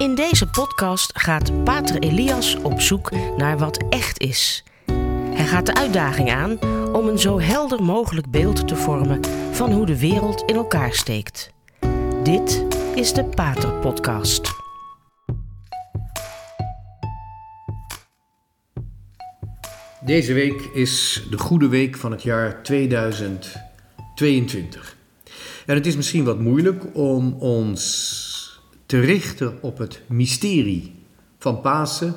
In deze podcast gaat Pater Elias op zoek naar wat echt is. Hij gaat de uitdaging aan om een zo helder mogelijk beeld te vormen van hoe de wereld in elkaar steekt. Dit is de Pater Podcast. Deze week is de goede week van het jaar 2022. En het is misschien wat moeilijk om ons te richten op het mysterie van Pasen,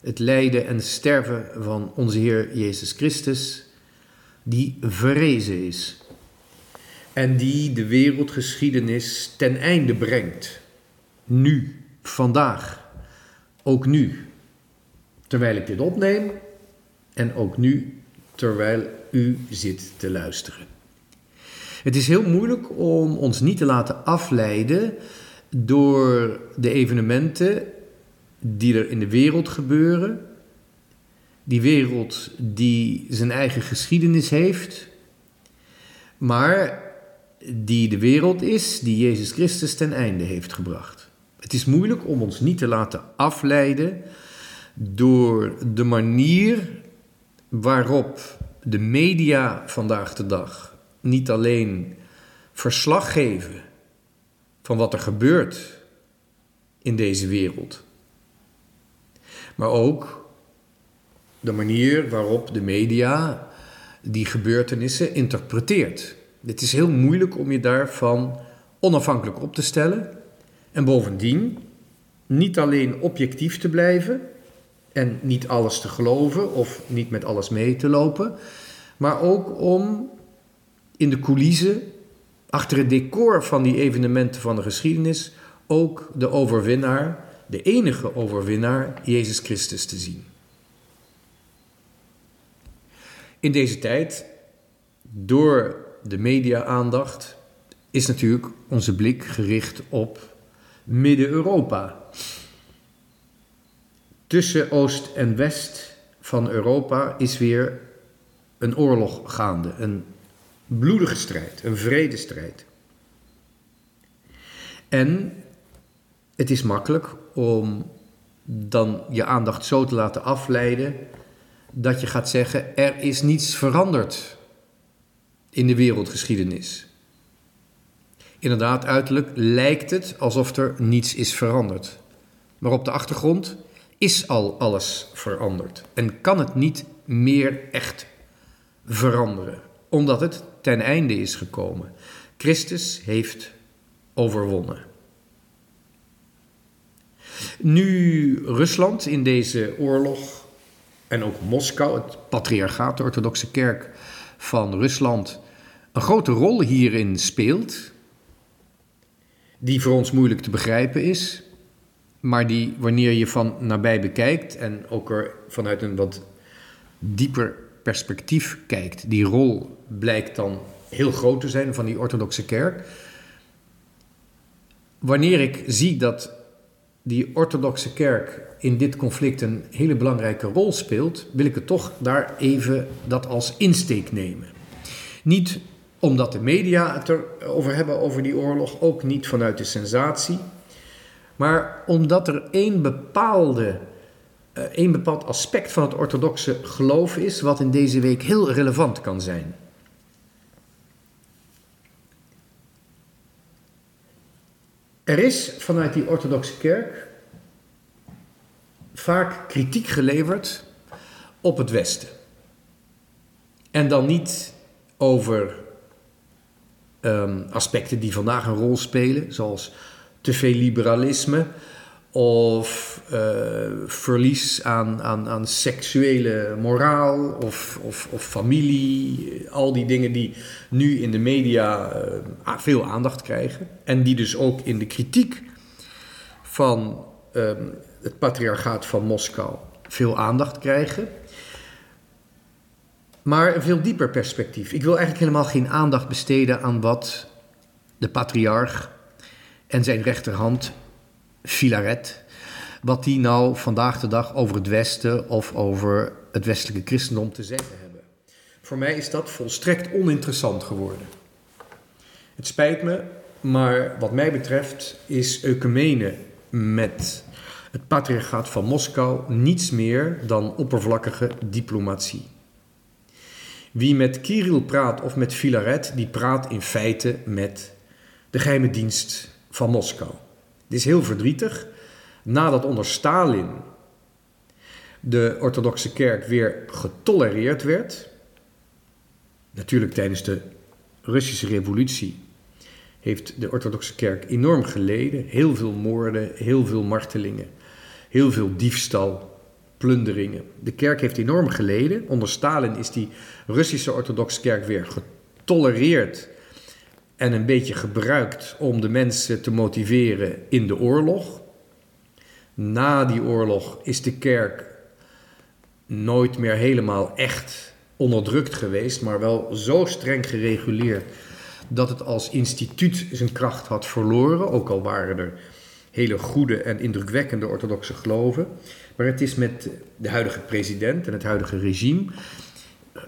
het lijden en sterven van onze Heer Jezus Christus, die verrezen is en die de wereldgeschiedenis ten einde brengt. Nu, vandaag, ook nu, terwijl ik dit opneem en ook nu, terwijl u zit te luisteren. Het is heel moeilijk om ons niet te laten afleiden door de evenementen die er in de wereld gebeuren. Die wereld die zijn eigen geschiedenis heeft, maar die de wereld is die Jezus Christus ten einde heeft gebracht. Het is moeilijk om ons niet te laten afleiden door de manier waarop de media vandaag de dag niet alleen verslag geven van wat er gebeurt in deze wereld. Maar ook de manier waarop de media die gebeurtenissen interpreteert. Het is heel moeilijk om je daarvan onafhankelijk op te stellen. En bovendien niet alleen objectief te blijven en niet alles te geloven of niet met alles mee te lopen, maar ook om in de coulissen achter het decor van die evenementen van de geschiedenis ook de overwinnaar, de enige overwinnaar, Jezus Christus te zien. In deze tijd, door de media-aandacht, is natuurlijk onze blik gericht op Midden-Europa. Tussen Oost en West van Europa is weer een oorlog gaande, een bloedige strijd, een vredestrijd. En het is makkelijk om dan je aandacht zo te laten afleiden dat je gaat zeggen: er is niets veranderd in de wereldgeschiedenis. Inderdaad, uiterlijk lijkt het alsof er niets is veranderd. Maar op de achtergrond is al alles veranderd en kan het niet meer echt veranderen, omdat het ten einde is gekomen. Christus heeft overwonnen. Nu Rusland in deze oorlog en ook Moskou, het patriarchaat, de orthodoxe kerk van Rusland, een grote rol hierin speelt, die voor ons moeilijk te begrijpen is, maar die wanneer je van nabij bekijkt en ook er vanuit een wat dieper perspectief kijkt, die rol blijkt dan heel groot te zijn van die orthodoxe kerk. Wanneer ik zie dat die orthodoxe kerk in dit conflict een hele belangrijke rol speelt, wil ik het toch daar even dat als insteek nemen. Niet omdat de media het erover hebben over die oorlog, ook niet vanuit de sensatie, maar omdat er één bepaalde eh, een bepaald aspect van het orthodoxe geloof is, wat in deze week heel relevant kan zijn. Er is vanuit die orthodoxe kerk vaak kritiek geleverd op het Westen. En dan niet over um, aspecten die vandaag een rol spelen, zoals te veel liberalisme of uh, verlies aan, aan, aan seksuele moraal of, of, of, familie. Al die dingen die nu in de media uh, veel aandacht krijgen. En die dus ook in de kritiek van uh, het patriarchaat van Moskou veel aandacht krijgen. Maar een veel dieper perspectief. Ik wil eigenlijk helemaal geen aandacht besteden aan wat de patriarch en zijn rechterhand Filaret, wat die nou vandaag de dag over het Westen of over het westelijke christendom te zeggen hebben. Voor mij is dat volstrekt oninteressant geworden. Het spijt me, maar wat mij betreft is ecumene met het patriarchaat van Moskou niets meer dan oppervlakkige diplomatie. Wie met Kirill praat of met Filaret, die praat in feite met de geheime dienst van Moskou. Dit is heel verdrietig. Nadat onder Stalin de orthodoxe kerk weer getolereerd werd, natuurlijk tijdens de Russische revolutie heeft de orthodoxe kerk enorm geleden. Heel veel moorden, heel veel martelingen, heel veel diefstal, plunderingen. De kerk heeft enorm geleden. Onder Stalin is die Russische orthodoxe kerk weer getolereerd en een beetje gebruikt om de mensen te motiveren in de oorlog. Na die oorlog is de kerk nooit meer helemaal echt onderdrukt geweest, maar wel zo streng gereguleerd dat het als instituut zijn kracht had verloren, ook al waren er hele goede en indrukwekkende orthodoxe geloven. Maar het is met de huidige president en het huidige regime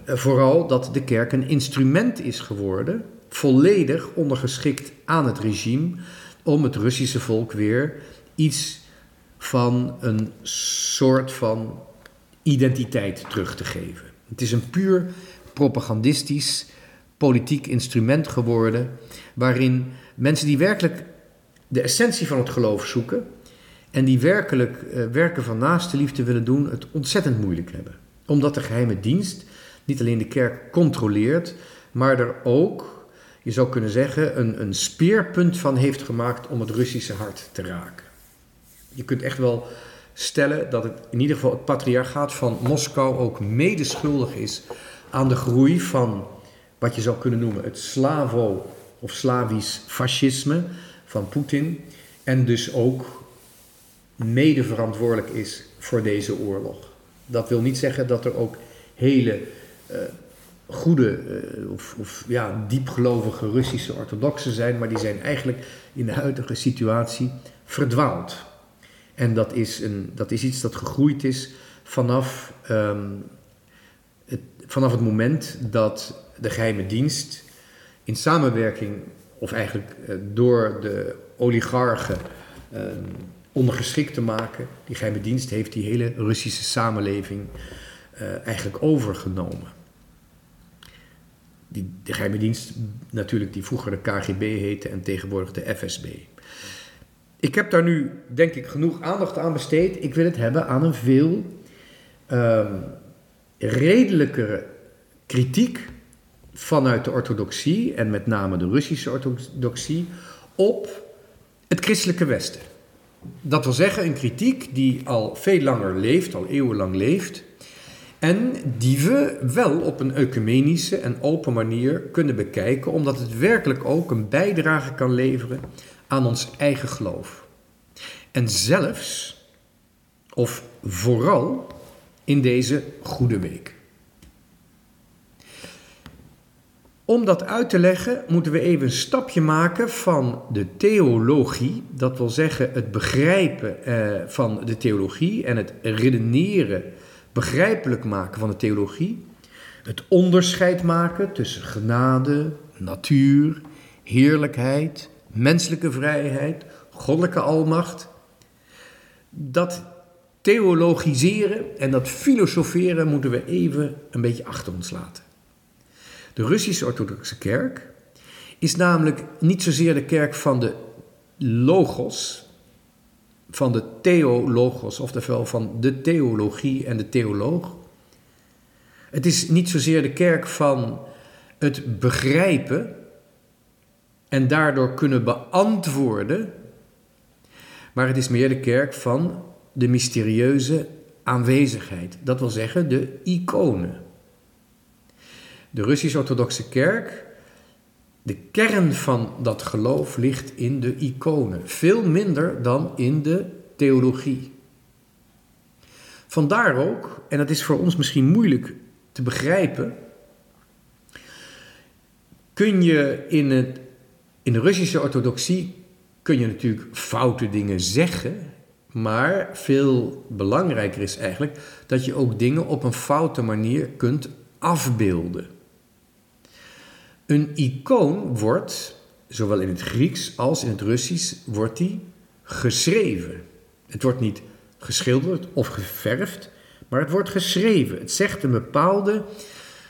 eh, vooral dat de kerk een instrument is geworden, volledig ondergeschikt aan het regime, om het Russische volk weer iets van een soort van identiteit terug te geven. Het is een puur propagandistisch politiek instrument geworden waarin mensen die werkelijk de essentie van het geloof zoeken en die werkelijk uh, werken van naaste liefde willen doen, het ontzettend moeilijk hebben. Omdat de geheime dienst niet alleen de kerk controleert, maar er ook, je zou kunnen zeggen, een, een speerpunt van heeft gemaakt om het Russische hart te raken. Je kunt echt wel stellen dat het in ieder geval het patriarchaat van Moskou ook medeschuldig is aan de groei van wat je zou kunnen noemen het Slavo- of Slavisch fascisme van Poetin. En dus ook mede verantwoordelijk is voor deze oorlog. Dat wil niet zeggen dat er ook hele uh, goede uh, of, of ja, diepgelovige Russische orthodoxen zijn, maar die zijn eigenlijk in de huidige situatie verdwaald. En dat is, een, dat is iets dat gegroeid is vanaf, um, het, vanaf het moment dat de geheime dienst in samenwerking, of eigenlijk uh, door de oligarchen uh, ondergeschikt te maken. Die geheime dienst heeft die hele Russische samenleving uh, eigenlijk overgenomen. Die, de geheime dienst, natuurlijk, die vroeger de KGB heette en tegenwoordig de FSB. Ik heb daar nu, denk ik, genoeg aandacht aan besteed. Ik wil het hebben aan een veel um, redelijkere kritiek vanuit de orthodoxie, en met name de Russische orthodoxie, op het christelijke Westen. Dat wil zeggen, een kritiek die al veel langer leeft, al eeuwenlang leeft, en die we wel op een ecumenische en open manier kunnen bekijken, omdat het werkelijk ook een bijdrage kan leveren aan ons eigen geloof. En zelfs, of vooral, in deze goede week. Om dat uit te leggen moeten we even een stapje maken van de theologie, dat wil zeggen het begrijpen eh, van de theologie en het redeneren, begrijpelijk maken van de theologie, het onderscheid maken tussen genade, natuur, heerlijkheid, menselijke vrijheid, goddelijke almacht. Dat theologiseren en dat filosoferen moeten we even een beetje achter ons laten. De Russische Orthodoxe Kerk is namelijk niet zozeer de kerk van de logos, van de theologos, oftewel van de theologie en de theoloog. Het is niet zozeer de kerk van het begrijpen en daardoor kunnen beantwoorden, maar het is meer de kerk van de mysterieuze aanwezigheid. Dat wil zeggen de iconen. De Russisch-Orthodoxe Kerk, de kern van dat geloof ligt in de iconen, veel minder dan in de theologie. Vandaar ook, en dat is voor ons misschien moeilijk te begrijpen, kun je in, in de Russische orthodoxie kun je natuurlijk foute dingen zeggen, maar veel belangrijker is eigenlijk dat je ook dingen op een foute manier kunt afbeelden. Een icoon wordt, zowel in het Grieks als in het Russisch, wordt die geschreven. Het wordt niet geschilderd of geverfd, maar het wordt geschreven. Het zegt een bepaalde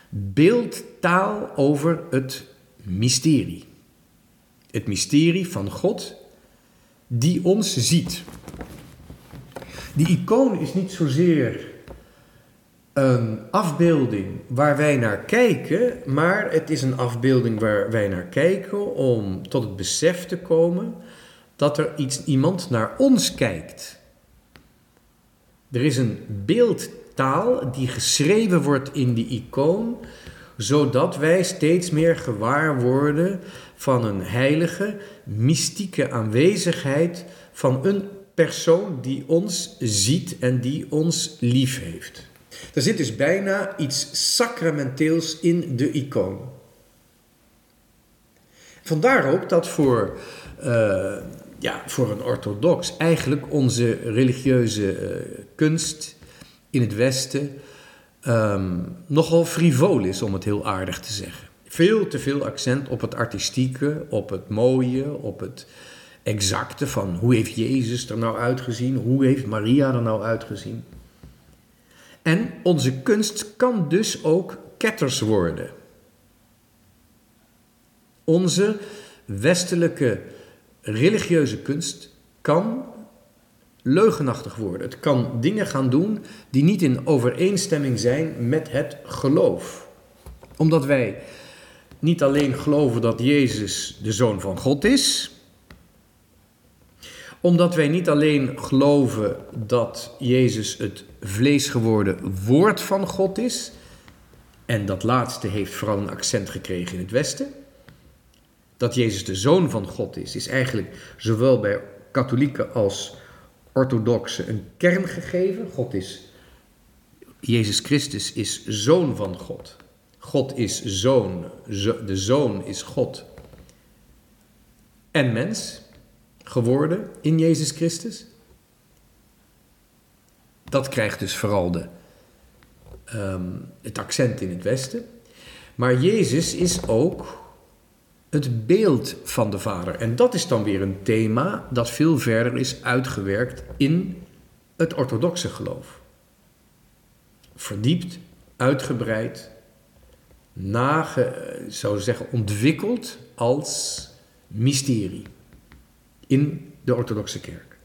beeldtaal over het mysterie. Het mysterie van God die ons ziet. Die icoon is niet zozeer een afbeelding waar wij naar kijken, maar het is een afbeelding waar wij naar kijken om tot het besef te komen dat er iets, iemand naar ons kijkt. Er is een beeldtaal die geschreven wordt in die icoon, zodat wij steeds meer gewaar worden van een heilige, mystieke aanwezigheid van een persoon die ons ziet en die ons lief heeft. Er zit dus bijna iets sacramenteels in de icoon. Vandaar ook dat voor, uh, ja, voor een orthodox eigenlijk onze religieuze uh, kunst in het Westen um, nogal frivol is, om het heel aardig te zeggen. Veel te veel accent op het artistieke, op het mooie, op het exacte van hoe heeft Jezus er nou uitgezien, hoe heeft Maria er nou uitgezien. En onze kunst kan dus ook ketters worden. Onze westelijke religieuze kunst kan leugenachtig worden. Het kan dingen gaan doen die niet in overeenstemming zijn met het geloof. Omdat wij niet alleen geloven dat Jezus de Zoon van God is, omdat wij niet alleen geloven dat Jezus het vlees geworden woord van God is, en dat laatste heeft vooral een accent gekregen in het Westen. Dat Jezus de Zoon van God is, is eigenlijk zowel bij katholieken als orthodoxen een kern gegeven. God is, Jezus Christus is Zoon van God. God is Zoon, de Zoon is God en mens geworden in Jezus Christus. Dat krijgt dus vooral de, um, het accent in het Westen. Maar Jezus is ook het beeld van de Vader. En dat is dan weer een thema dat veel verder is uitgewerkt in het orthodoxe geloof. Verdiept, uitgebreid, nage, zou zeggen, ontwikkeld als mysterie in de orthodoxe kerk.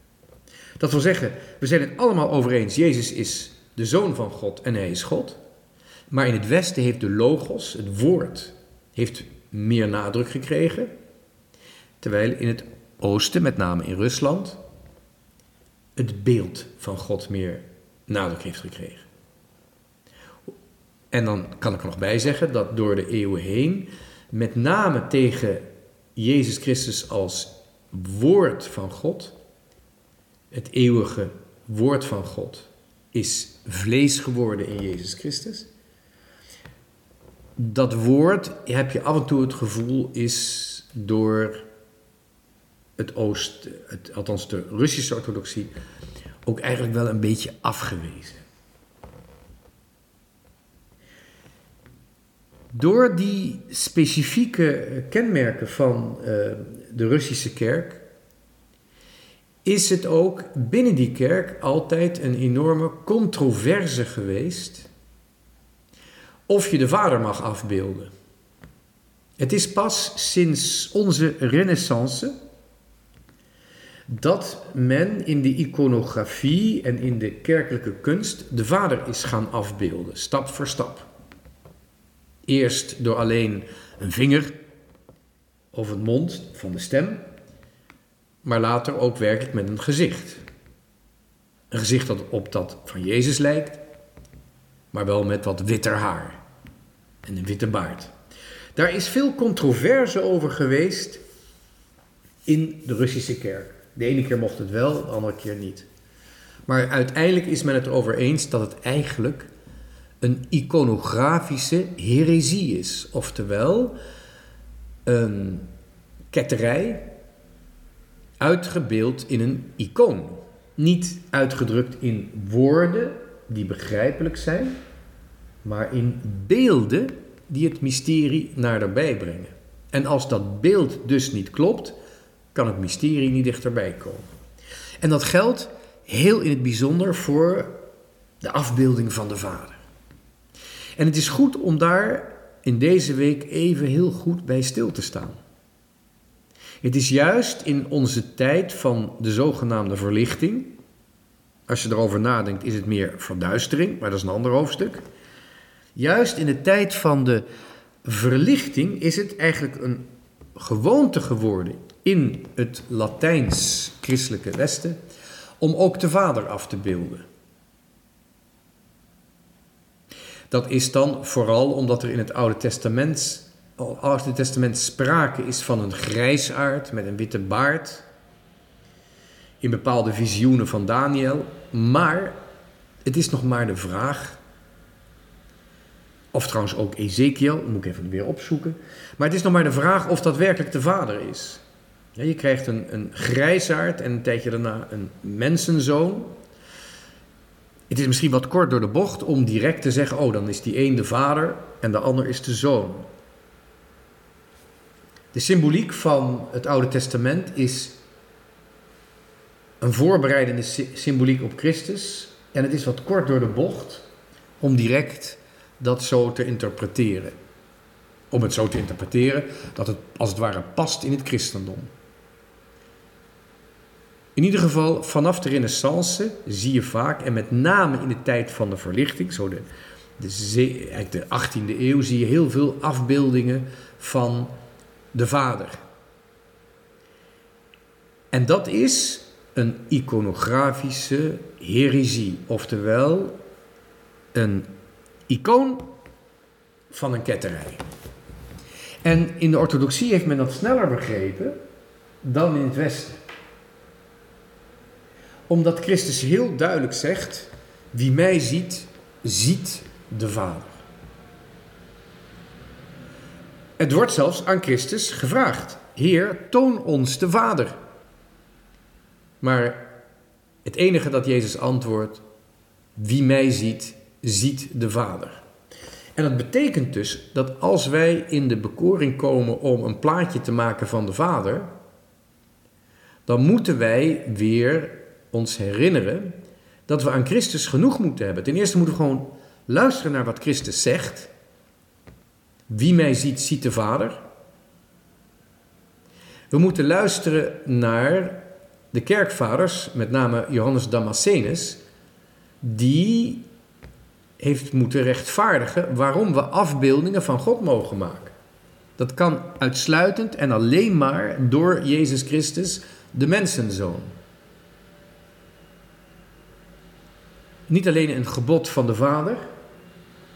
Dat wil zeggen, we zijn het allemaal over eens, Jezus is de zoon van God en hij is God. Maar in het Westen heeft de logos, het woord, heeft meer nadruk gekregen. Terwijl in het Oosten, met name in Rusland, het beeld van God meer nadruk heeft gekregen. En dan kan ik er nog bij zeggen dat door de eeuwen heen, met name tegen Jezus Christus als woord van God, het eeuwige woord van God, is vlees geworden in Jezus Christus. Dat woord, heb je af en toe het gevoel, is door het Oost, het, althans de Russische orthodoxie, ook eigenlijk wel een beetje afgewezen. Door die specifieke kenmerken van uh, de Russische kerk is het ook binnen die kerk altijd een enorme controverse geweest of je de Vader mag afbeelden. Het is pas sinds onze Renaissance dat men in de iconografie en in de kerkelijke kunst de Vader is gaan afbeelden, stap voor stap. Eerst door alleen een vinger of een mond van de stem, maar later ook werkelijk met een gezicht. Een gezicht dat op dat van Jezus lijkt, maar wel met wat witter haar en een witte baard. Daar is veel controverse over geweest in de Russische kerk. De ene keer mocht het wel, de andere keer niet. Maar uiteindelijk is men het erover eens dat het eigenlijk een iconografische heresie is. Oftewel, ketterij uitgebeeld in een icoon. Niet uitgedrukt in woorden die begrijpelijk zijn, maar in beelden die het mysterie naderbij brengen. En als dat beeld dus niet klopt, kan het mysterie niet dichterbij komen. En dat geldt heel in het bijzonder voor de afbeelding van de Vader. En het is goed om daar in deze week even heel goed bij stil te staan. Het is juist in onze tijd van de zogenaamde verlichting, als je erover nadenkt is het meer verduistering, maar dat is een ander hoofdstuk. Juist in de tijd van de verlichting is het eigenlijk een gewoonte geworden in het Latijns-christelijke Westen om ook de Vader af te beelden. Dat is dan vooral omdat er in het Oude Testament, Oude Testament sprake is van een grijsaard met een witte baard. In bepaalde visioenen van Daniel. Maar het is nog maar de vraag. Of trouwens ook Ezekiel, moet ik even weer opzoeken. Maar het is nog maar de vraag of dat werkelijk de vader is. je krijgt een, een grijsaard en een tijdje daarna een mensenzoon. Het is misschien wat kort door de bocht om direct te zeggen: oh, dan is die een de vader en de ander is de zoon. De symboliek van het Oude Testament is een voorbereidende symboliek op Christus. En het is wat kort door de bocht om direct dat zo te interpreteren. Om het zo te interpreteren dat het als het ware past in het christendom. In ieder geval, vanaf de Renaissance zie je vaak, en met name in de tijd van de verlichting, zo de, de, de 18e eeuw, zie je heel veel afbeeldingen van de Vader. En dat is een iconografische heresie, oftewel een icoon van een ketterij. En in de orthodoxie heeft men dat sneller begrepen dan in het Westen omdat Christus heel duidelijk zegt: Wie mij ziet, ziet de Vader. Het wordt zelfs aan Christus gevraagd: Heer, toon ons de Vader. Maar het enige dat Jezus antwoordt: Wie mij ziet, ziet de Vader. En dat betekent dus dat als wij in de bekoring komen om een plaatje te maken van de Vader, dan moeten wij weer ons herinneren dat we aan Christus genoeg moeten hebben. Ten eerste moeten we gewoon luisteren naar wat Christus zegt. Wie mij ziet, ziet de Vader. We moeten luisteren naar de kerkvaders, met name Johannes Damascenus, die heeft moeten rechtvaardigen waarom we afbeeldingen van God mogen maken. Dat kan uitsluitend en alleen maar door Jezus Christus, de mensenzoon. Niet alleen een gebod van de Vader,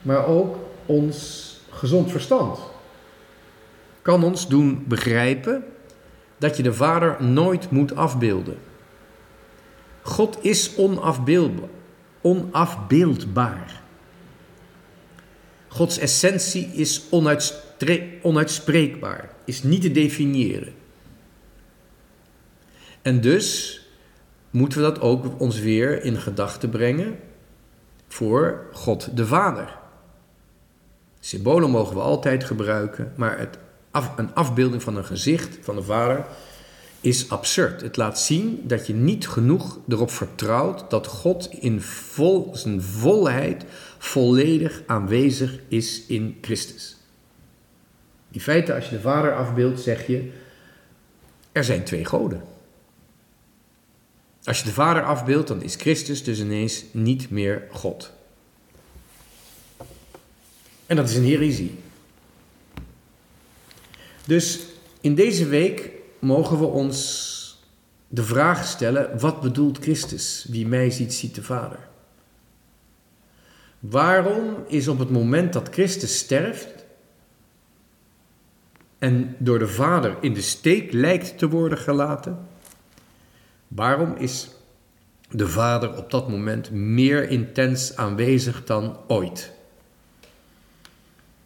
maar ook ons gezond verstand. Kan ons doen begrijpen dat je de Vader nooit moet afbeelden. God is onafbeeldbaar. Gods essentie is onuitspreekbaar, is niet te definiëren. En dus moeten we dat ook ons weer in gedachten brengen voor God de Vader. Symbolen mogen we altijd gebruiken, maar het een afbeelding van een gezicht van de Vader is absurd. Het laat zien dat je niet genoeg erop vertrouwt dat God in vol, zijn volheid volledig aanwezig is in Christus. In feite, als je de Vader afbeeldt, zeg je: er zijn twee goden. Als je de Vader afbeeldt, dan is Christus dus ineens niet meer God. En dat is een heresie. Dus in deze week mogen we ons de vraag stellen: wat bedoelt Christus? Wie mij ziet, ziet de Vader. Waarom is op het moment dat Christus sterft en door de Vader in de steek lijkt te worden gelaten, Waarom is de Vader op dat moment meer intens aanwezig dan ooit?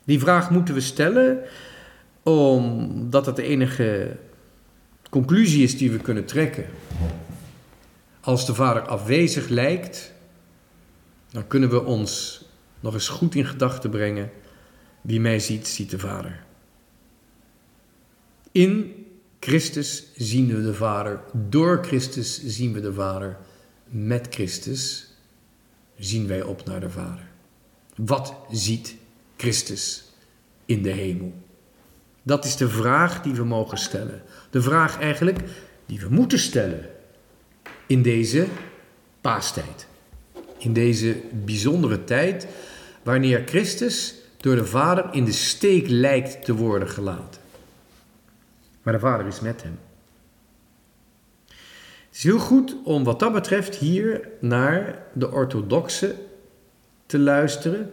Die vraag moeten we stellen omdat het de enige conclusie is die we kunnen trekken. Als de Vader afwezig lijkt, dan kunnen we ons nog eens goed in gedachten brengen. Wie mij ziet, ziet de Vader. In Christus zien we de Vader. Door Christus zien we de Vader. Met Christus zien wij op naar de Vader. Wat ziet Christus in de hemel? Dat is de vraag die we mogen stellen. De vraag eigenlijk die we moeten stellen in deze paastijd. In deze bijzondere tijd wanneer Christus door de Vader in de steek lijkt te worden gelaten. Maar de Vader is met hem. Het is heel goed om wat dat betreft hier naar de orthodoxen te luisteren,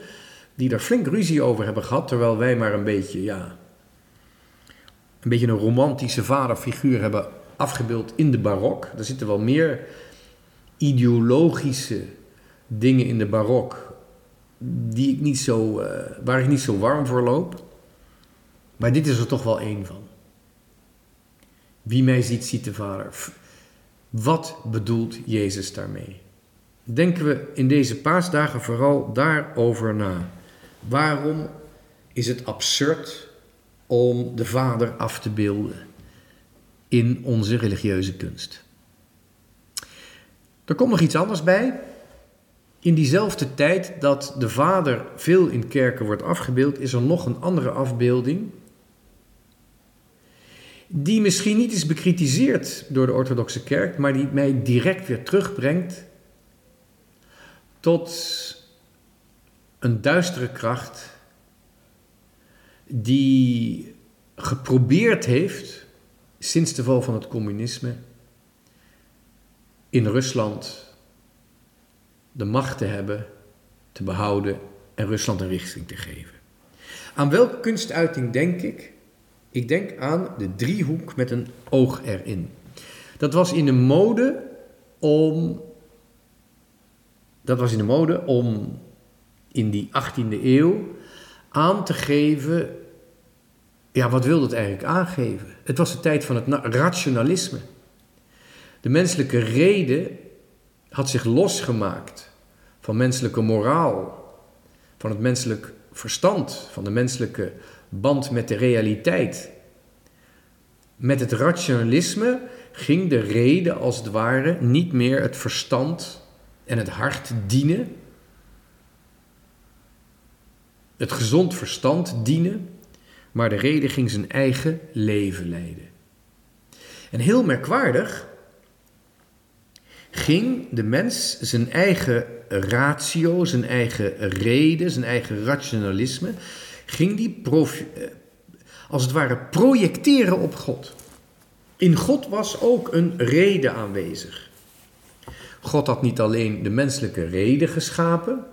die daar flink ruzie over hebben gehad, terwijl wij maar een beetje, ja, een beetje een romantische vaderfiguur hebben afgebeeld in de barok. Er zitten wel meer ideologische dingen in de barok die ik niet zo, uh, waar ik niet zo warm voor loop. Maar dit is er toch wel één van. Wie mij ziet, ziet de Vader. Wat bedoelt Jezus daarmee? Denken we in deze paasdagen vooral daarover na. Waarom is het absurd om de Vader af te beelden in onze religieuze kunst? Er komt nog iets anders bij. In diezelfde tijd dat de Vader veel in kerken wordt afgebeeld, is er nog een andere afbeelding. Die misschien niet is bekritiseerd door de orthodoxe kerk, maar die mij direct weer terugbrengt tot een duistere kracht die geprobeerd heeft sinds de val van het communisme in Rusland de macht te hebben, te behouden en Rusland een richting te geven. Aan welke kunstuiting denk ik? Ik denk aan de driehoek met een oog erin. Dat was in de mode om. Dat was in de mode om in die 18e eeuw aan te geven. Ja, wat wilde het eigenlijk aangeven? Het was de tijd van het rationalisme. De menselijke reden had zich losgemaakt van menselijke moraal, van het menselijk verstand, van de menselijke band met de realiteit. Met het rationalisme ging de reden als het ware niet meer het verstand en het hart dienen, het gezond verstand dienen, maar de reden ging zijn eigen leven leiden. En heel merkwaardig, ging de mens zijn eigen ratio, zijn eigen reden, zijn eigen rationalisme, ging die eh, als het ware projecteren op God. In God was ook een reden aanwezig. God had niet alleen de menselijke reden geschapen,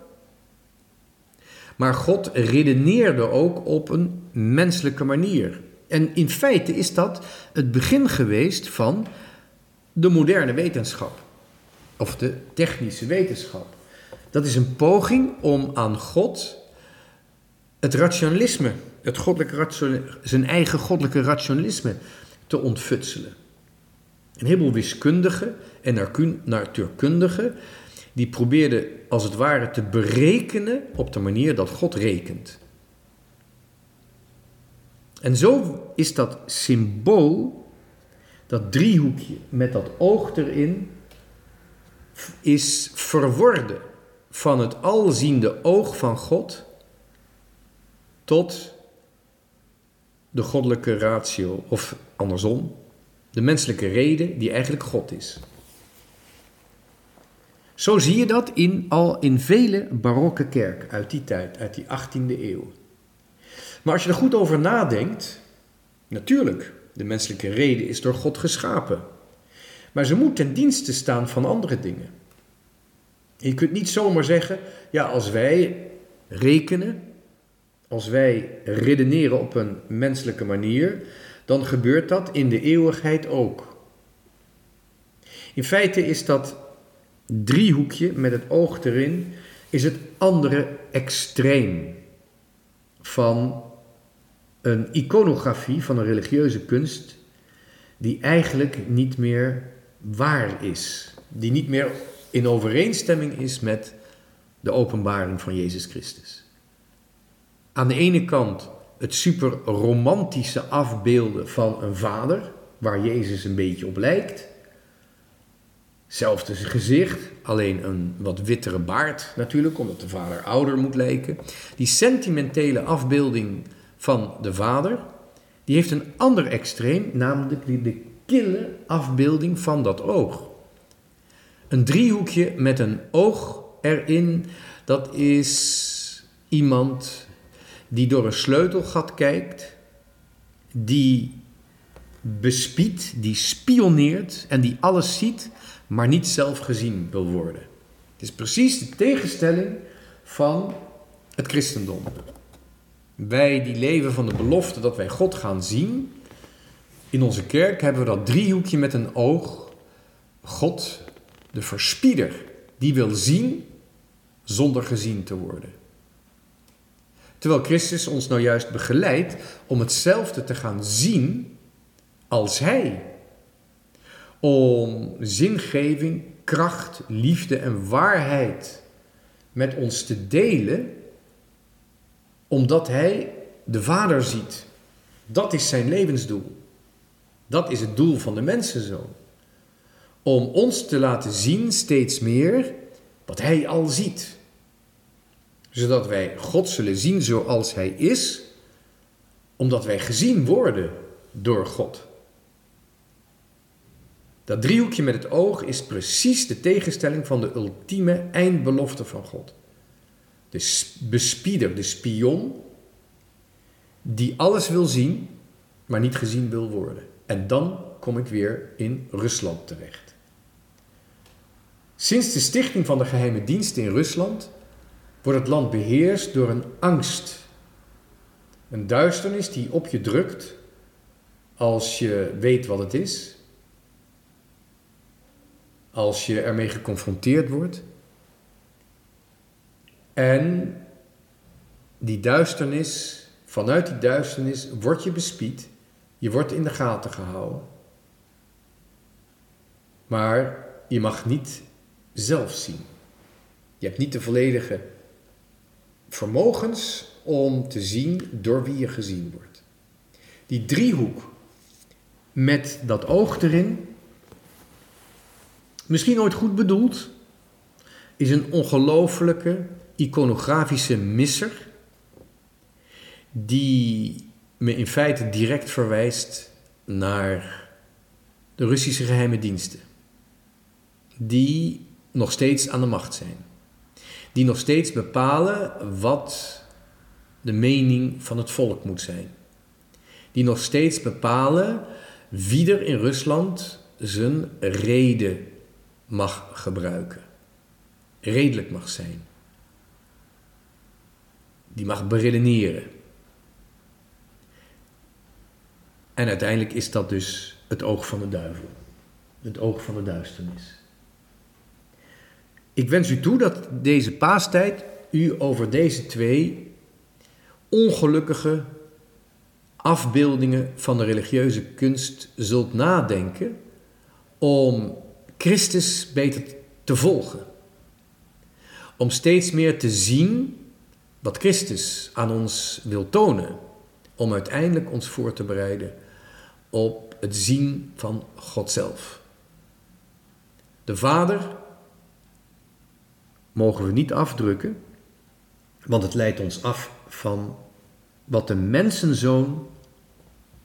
maar God redeneerde ook op een menselijke manier. En in feite is dat het begin geweest van de moderne wetenschap of de technische wetenschap. Dat is een poging om aan God het rationalisme, het goddelijke zijn eigen goddelijke rationalisme te ontfutselen. Een heleboel wiskundigen en natuurkundigen die probeerden als het ware te berekenen op de manier dat God rekent. En zo is dat symbool, dat driehoekje met dat oog erin, is verworden van het alziende oog van God tot de goddelijke ratio, of andersom, de menselijke reden die eigenlijk God is. Zo zie je dat in, al in vele barokke kerken uit die tijd, uit die 18e eeuw. Maar als je er goed over nadenkt, natuurlijk, de menselijke reden is door God geschapen. Maar ze moet ten dienste staan van andere dingen. Je kunt niet zomaar zeggen, ja, als wij rekenen, als wij redeneren op een menselijke manier, dan gebeurt dat in de eeuwigheid ook. In feite is dat driehoekje met het oog erin, is het andere extreem van een iconografie, van een religieuze kunst, die eigenlijk niet meer waar is. Die niet meer in overeenstemming is met de openbaring van Jezus Christus. Aan de ene kant het super romantische afbeelden van een vader, waar Jezus een beetje op lijkt. Zelfde gezicht, alleen een wat wittere baard natuurlijk, omdat de vader ouder moet lijken. Die sentimentele afbeelding van de vader, die heeft een ander extreem, namelijk de kille afbeelding van dat oog. Een driehoekje met een oog erin, dat is iemand die door een sleutelgat kijkt, die bespiedt, die spioneert en die alles ziet, maar niet zelf gezien wil worden. Het is precies de tegenstelling van het christendom. Wij die leven van de belofte dat wij God gaan zien, in onze kerk hebben we dat driehoekje met een oog. God, de verspieder, die wil zien zonder gezien te worden. Terwijl Christus ons nou juist begeleidt om hetzelfde te gaan zien als Hij. Om zingeving, kracht, liefde en waarheid met ons te delen, omdat Hij de Vader ziet. Dat is zijn levensdoel. Dat is het doel van de mensenzoon. Om ons te laten zien steeds meer wat Hij al ziet. Zodat wij God zullen zien zoals Hij is, omdat wij gezien worden door God. Dat driehoekje met het oog is precies de tegenstelling van de ultieme eindbelofte van God. De bespieder, de spion, die alles wil zien, maar niet gezien wil worden. En dan kom ik weer in Rusland terecht. Sinds de stichting van de geheime diensten in Rusland wordt het land beheerst door een angst. Een duisternis die op je drukt als je weet wat het is, als je ermee geconfronteerd wordt. En die duisternis, vanuit die duisternis word je bespied je wordt in de gaten gehouden. Maar je mag niet zelf zien. Je hebt niet de volledige vermogens om te zien door wie je gezien wordt. Die driehoek met dat oog erin, misschien ooit goed bedoeld, is een ongelofelijke iconografische misser die me in feite direct verwijst naar de Russische geheime diensten, die nog steeds aan de macht zijn, die nog steeds bepalen wat de mening van het volk moet zijn, die nog steeds bepalen wie er in Rusland zijn reden mag gebruiken, redelijk mag zijn, die mag beredeneren En uiteindelijk is dat dus het oog van de duivel. Het oog van de duisternis. Ik wens u toe dat deze paastijd u over deze twee ongelukkige afbeeldingen van de religieuze kunst zult nadenken om Christus beter te volgen. Om steeds meer te zien wat Christus aan ons wil tonen. Om uiteindelijk ons voor te bereiden op het zien van God zelf. De Vader mogen we niet afdrukken, want het leidt ons af van wat de mensenzoon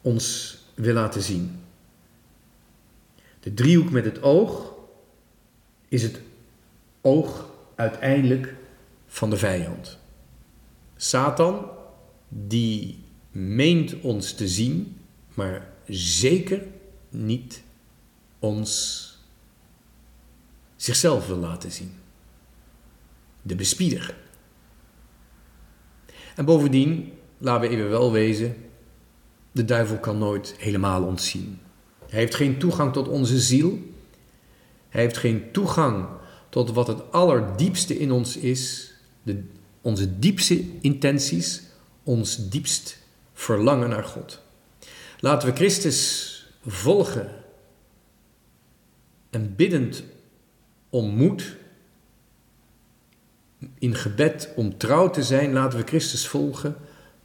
ons wil laten zien. De driehoek met het oog is het oog uiteindelijk van de vijand. Satan, die meent ons te zien, maar zeker niet ons zichzelf wil laten zien. De bespieder. En bovendien, laten we even wel wezen, de duivel kan nooit helemaal ontzien. Hij heeft geen toegang tot onze ziel. Hij heeft geen toegang tot wat het allerdiepste in ons is, de, onze diepste intenties, ons diepst verlangen naar God. Laten we Christus volgen en biddend om in gebed om trouw te zijn, laten we Christus volgen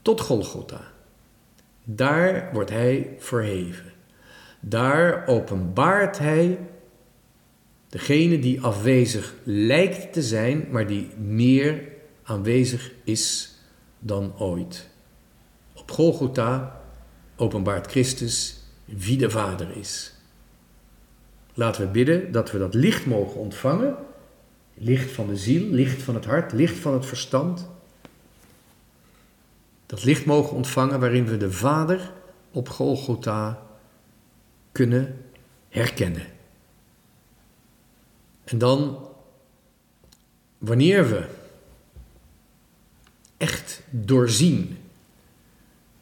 tot Golgotha. Daar wordt Hij verheven. Daar openbaart hij degene die afwezig lijkt te zijn, maar die meer aanwezig is dan ooit. Op Golgotha openbaart Christus wie de Vader is. Laten we bidden dat we dat licht mogen ontvangen. Licht van de ziel, licht van het hart, licht van het verstand. Dat licht mogen ontvangen waarin we de Vader op Golgotha kunnen herkennen. En dan, wanneer we echt doorzien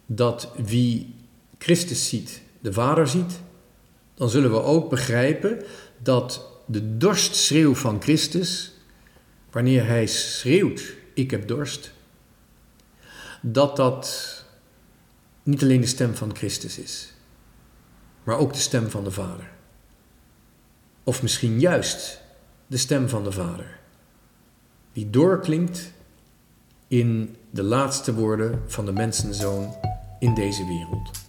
dat wie Christus ziet, de Vader ziet, dan zullen we ook begrijpen dat de dorstschreeuw van Christus, wanneer hij schreeuwt, ik heb dorst, dat dat niet alleen de stem van Christus is, maar ook de stem van de Vader. Of misschien juist de stem van de Vader, die doorklinkt in de laatste woorden van de mensenzoon in deze wereld.